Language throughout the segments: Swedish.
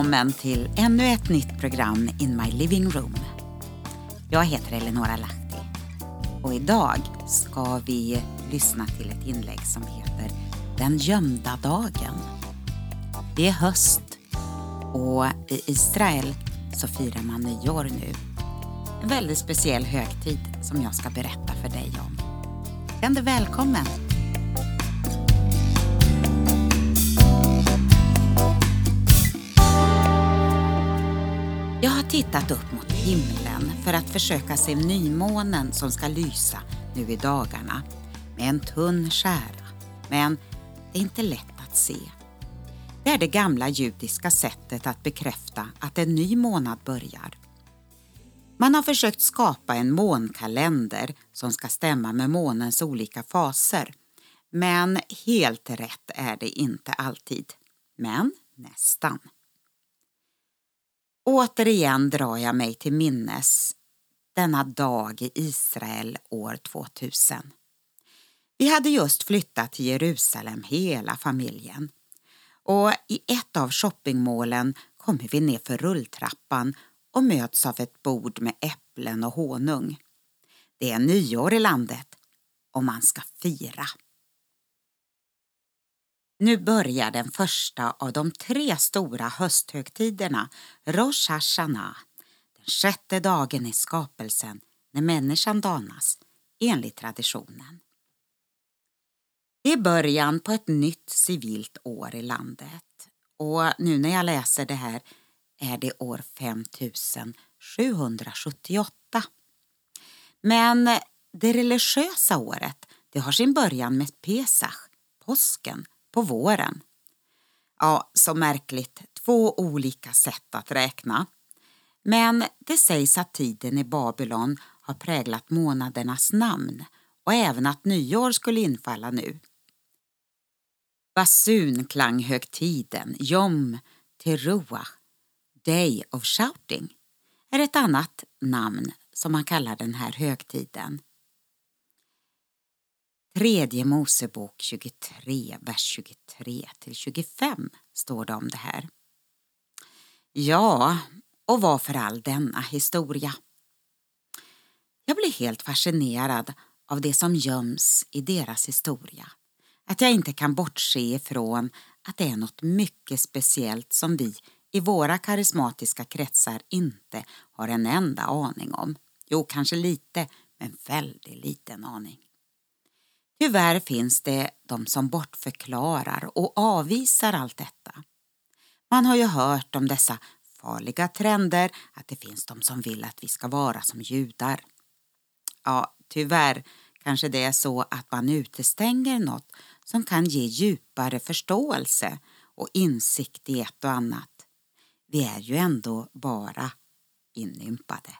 Välkommen till ännu ett nytt program In My Living Room. Jag heter Eleonora Lahti och idag ska vi lyssna till ett inlägg som heter Den gömda dagen. Det är höst och i Israel så firar man nyår nu. En väldigt speciell högtid som jag ska berätta för dig om. Känn dig välkommen! Tittat upp mot himlen för att försöka se nymånen som ska lysa nu i dagarna med en tunn skära. Men det är inte lätt att se. Det är det gamla judiska sättet att bekräfta att en ny månad börjar. Man har försökt skapa en månkalender som ska stämma med månens olika faser. Men helt rätt är det inte alltid. Men nästan. Återigen drar jag mig till minnes denna dag i Israel år 2000. Vi hade just flyttat till Jerusalem hela familjen och i ett av shoppingmålen kommer vi ner för rulltrappan och möts av ett bord med äpplen och honung. Det är nyår i landet och man ska fira. Nu börjar den första av de tre stora hösthögtiderna, Rosh Hashanah, den sjätte dagen i skapelsen när människan danas, enligt traditionen. Det är början på ett nytt civilt år i landet och nu när jag läser det här är det år 5778. Men det religiösa året det har sin början med Pesach, påsken, på våren. Ja, så märkligt. Två olika sätt att räkna. Men det sägs att tiden i Babylon har präglat månadernas namn och även att nyår skulle infalla nu. Basunklanghögtiden, jom, Teruah, Day of Shouting, är ett annat namn som man kallar den här högtiden. Tredje Mosebok 23, vers 23 till 25 står det om det här. Ja, och varför all denna historia? Jag blir helt fascinerad av det som göms i deras historia. Att jag inte kan bortse ifrån att det är något mycket speciellt som vi i våra karismatiska kretsar inte har en enda aning om. Jo, kanske lite, men väldigt liten aning. Tyvärr finns det de som bortförklarar och avvisar allt detta. Man har ju hört om dessa farliga trender, att det finns de som vill att vi ska vara som judar. Ja, tyvärr kanske det är så att man utestänger något som kan ge djupare förståelse och insikt i ett och annat. Vi är ju ändå bara inympade.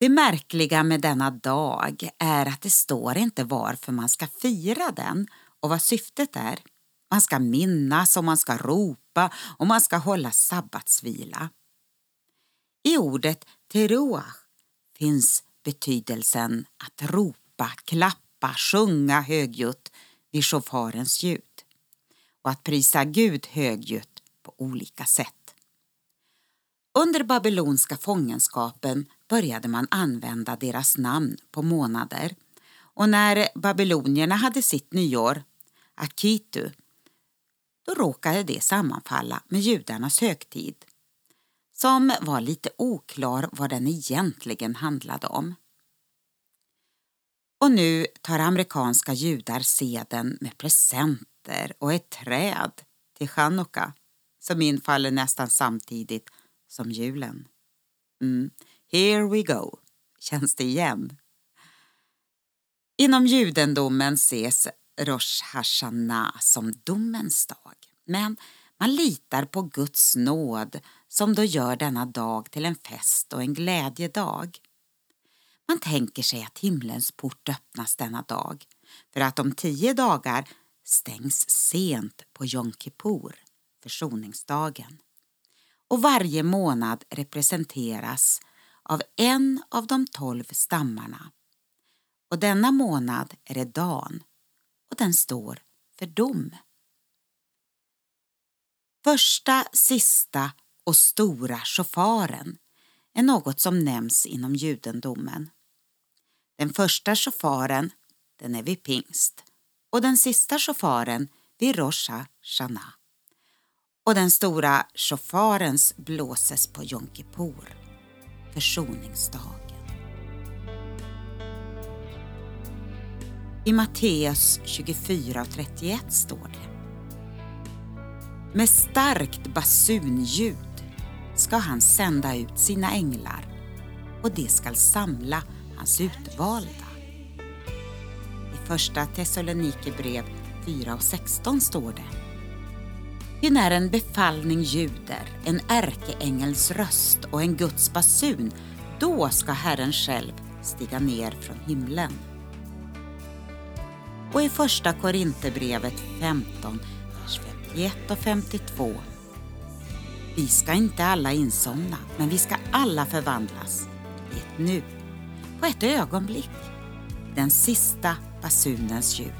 Det märkliga med denna dag är att det står inte varför man ska fira den och vad syftet är. Man ska minnas och man ska ropa och man ska hålla sabbatsvila. I ordet teruah finns betydelsen att ropa, klappa, sjunga högljutt vid shofarens ljud och att prisa Gud högljutt på olika sätt. Under babylonska fångenskapen började man använda deras namn på månader och när babylonierna hade sitt nyår, Akitu, då råkade det sammanfalla med judarnas högtid som var lite oklar vad den egentligen handlade om. Och nu tar amerikanska judar seden med presenter och ett träd till chanukka som infaller nästan samtidigt som julen. Mm. Here we go. Känns det igen? Inom judendomen ses Rosh Hashanah som domens dag. Men man litar på Guds nåd som då gör denna dag till en fest och en glädjedag. Man tänker sig att himlens port öppnas denna dag för att om tio dagar stängs sent på Jom Kippur, försoningsdagen. Och varje månad representeras av en av de tolv stammarna. Och denna månad är det Dan och den står för dom. Första, sista och stora shofaren är något som nämns inom judendomen. Den första shofaren den är vid pingst och den sista shofaren vid Rosh Hashanah. Och den stora shofarens blåses på Jom Kippur, försoningsdagen. I Matteus 24 31 står det Med starkt basunljud ska han sända ut sina änglar och de skall samla hans utvalda. I första Thessalonikerbrev 4 och 16 står det Ty när en befallning ljuder, en ärkeängels röst och en Guds basun, då ska Herren själv stiga ner från himlen. Och i första Korinthierbrevet 15, vers 51 och 52 vi ska inte alla insomna, men vi ska alla förvandlas i ett nu, på ett ögonblick, den sista basunens ljud.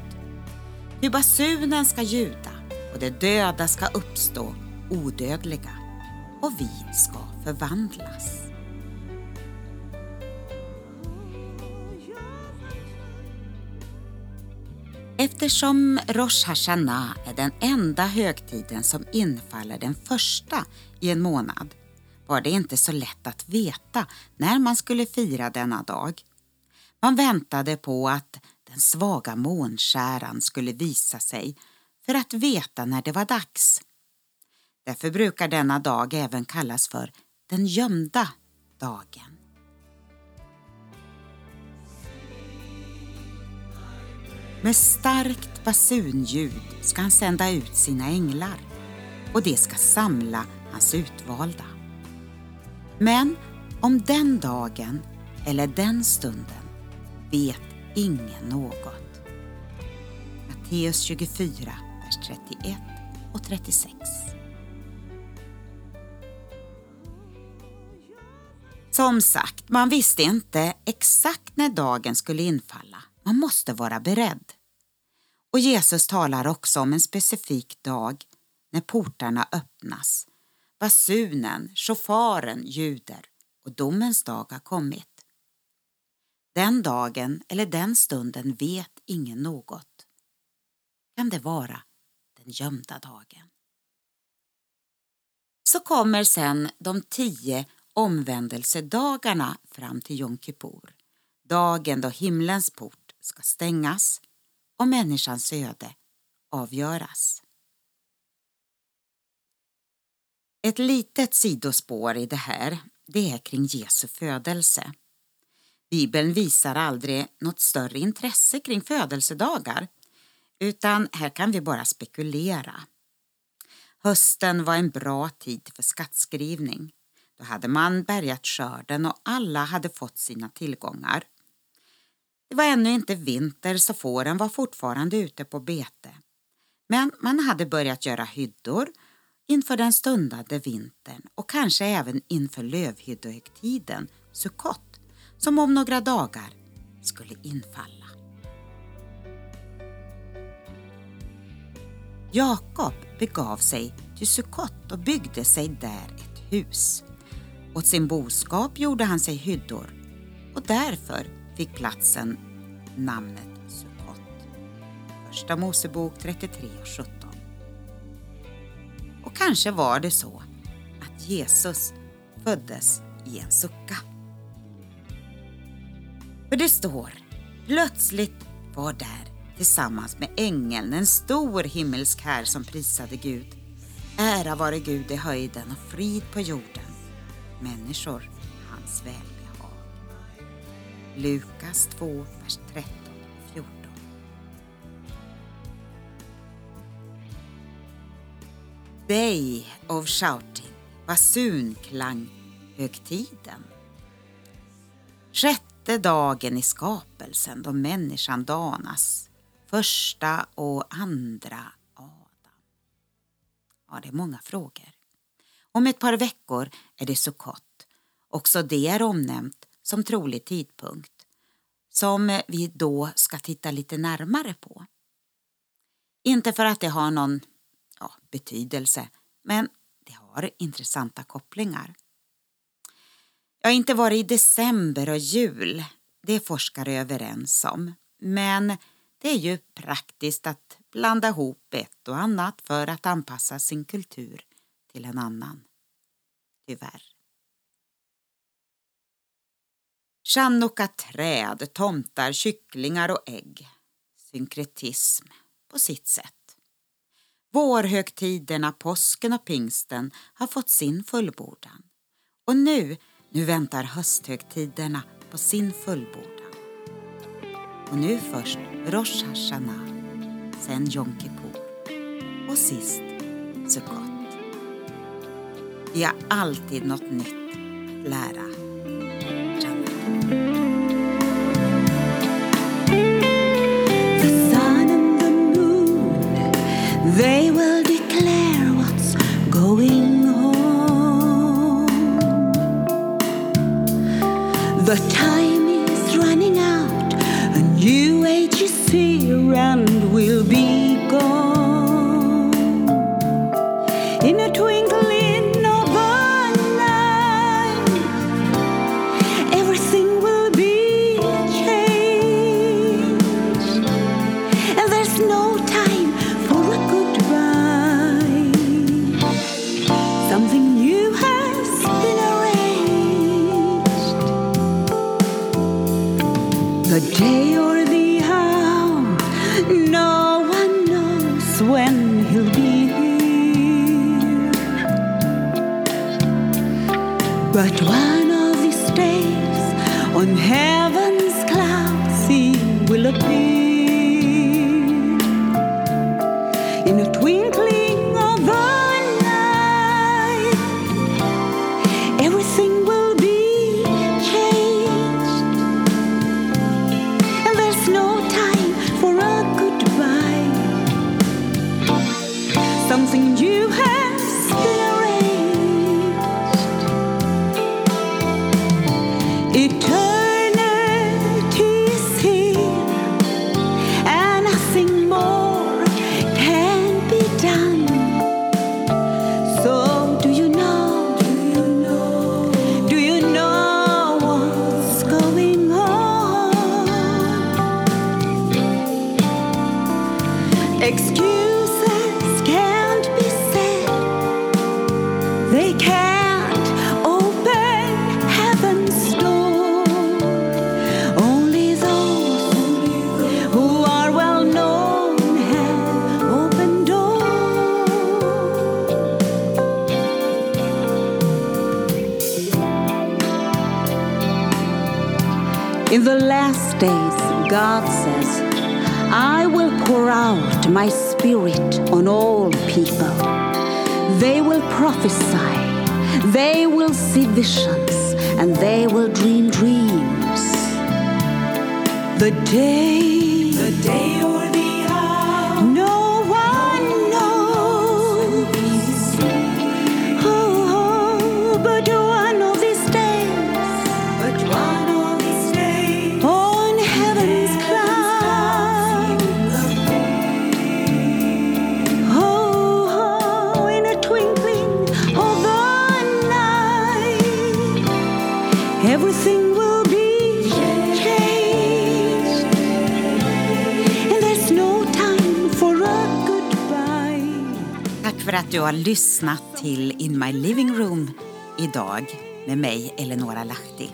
Hur basunen ska ljuda och de döda ska uppstå odödliga och vi ska förvandlas. Eftersom Rosh Hashanah är den enda högtiden som infaller den första i en månad var det inte så lätt att veta när man skulle fira denna dag. Man väntade på att den svaga månskäran skulle visa sig för att veta när det var dags. Därför brukar denna dag även kallas för den gömda dagen. Med starkt basunljud ska han sända ut sina änglar och de ska samla hans utvalda. Men om den dagen eller den stunden vet ingen något. Matteus 24, vers 31 och 36. Som sagt, man visste inte exakt när dagen skulle infalla. Man måste vara beredd. Och Jesus talar också om en specifik dag när portarna öppnas. Basunen, chauffören ljuder och domens dag har kommit. Den dagen eller den stunden vet ingen något. Kan det vara den gömda dagen? Så kommer sen de tio omvändelsedagarna fram till Jom Kippur. Dagen då himlens port ska stängas och människans öde avgöras. Ett litet sidospår i det här det är kring Jesu födelse. Bibeln visar aldrig något större intresse kring födelsedagar utan här kan vi bara spekulera. Hösten var en bra tid för skattskrivning. Då hade man bärgat skörden och alla hade fått sina tillgångar. Det var ännu inte vinter så fåren var fortfarande ute på bete. Men man hade börjat göra hyddor inför den stundande vintern och kanske även inför lövhyddohögtiden, Sukkot, som om några dagar skulle infalla. Jakob begav sig till Sukkot och byggde sig där ett hus. Åt sin boskap gjorde han sig hyddor och därför fick platsen namnet Sukkot. Första Mosebok 33 och 17. Och kanske var det så att Jesus föddes i en sucka. För det står, plötsligt var där tillsammans med ängeln en stor himmelsk här som prisade Gud. Ära vare Gud i höjden och frid på jorden. Människor hans välbehag. Lukas 2, vers 13 och 14. Day of shouting, basunklang, högtiden. Sjätte dagen i skapelsen då människan danas. Första och andra Adam. Ja, det är många frågor. Om ett par veckor är det Sukkot. Också det är omnämnt som trolig tidpunkt som vi då ska titta lite närmare på. Inte för att det har någon ja, betydelse, men det har intressanta kopplingar. Jag har inte varit i december och jul, det är forskare överens om. Men det är ju praktiskt att blanda ihop ett och annat för att anpassa sin kultur till en annan. Tyvärr. Chanukka träd, tomtar, kycklingar och ägg. Synkretism på sitt sätt. Vårhögtiderna, påsken och pingsten har fått sin fullbordan. Och nu, nu väntar hösthögtiderna på sin fullbordan. Och nu först Rosh Hashanah, sen Yom Kippur och sist Sukkot. Vi har alltid något nytt att lära. The sun and the moon, they will declare what's going on. The time One of these days, on heaven's clouds, he will appear. In a twinkling the last days, God says, I will pour out my spirit on all people. They will prophesy, they will see visions, and they will dream dreams. The day, the day att du har lyssnat till In My Living Room idag med mig, Eleonora Lahti.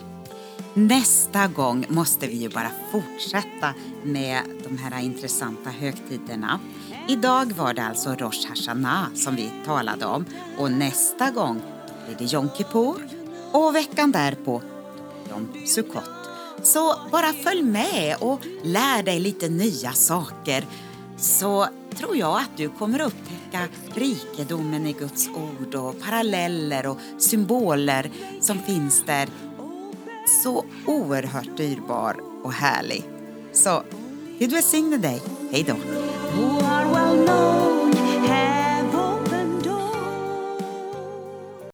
Nästa gång måste vi ju bara fortsätta med de här intressanta högtiderna. Idag var det alltså Rosh Hashanah som vi talade om och nästa gång blir det Yom Kippur och veckan därpå om Sukkot. Så bara följ med och lär dig lite nya saker så tror jag att du kommer upptäcka rikedomen i Guds ord och paralleller och symboler som finns där. Så oerhört dyrbar och härlig. Så Gud välsigne dig. Hej då.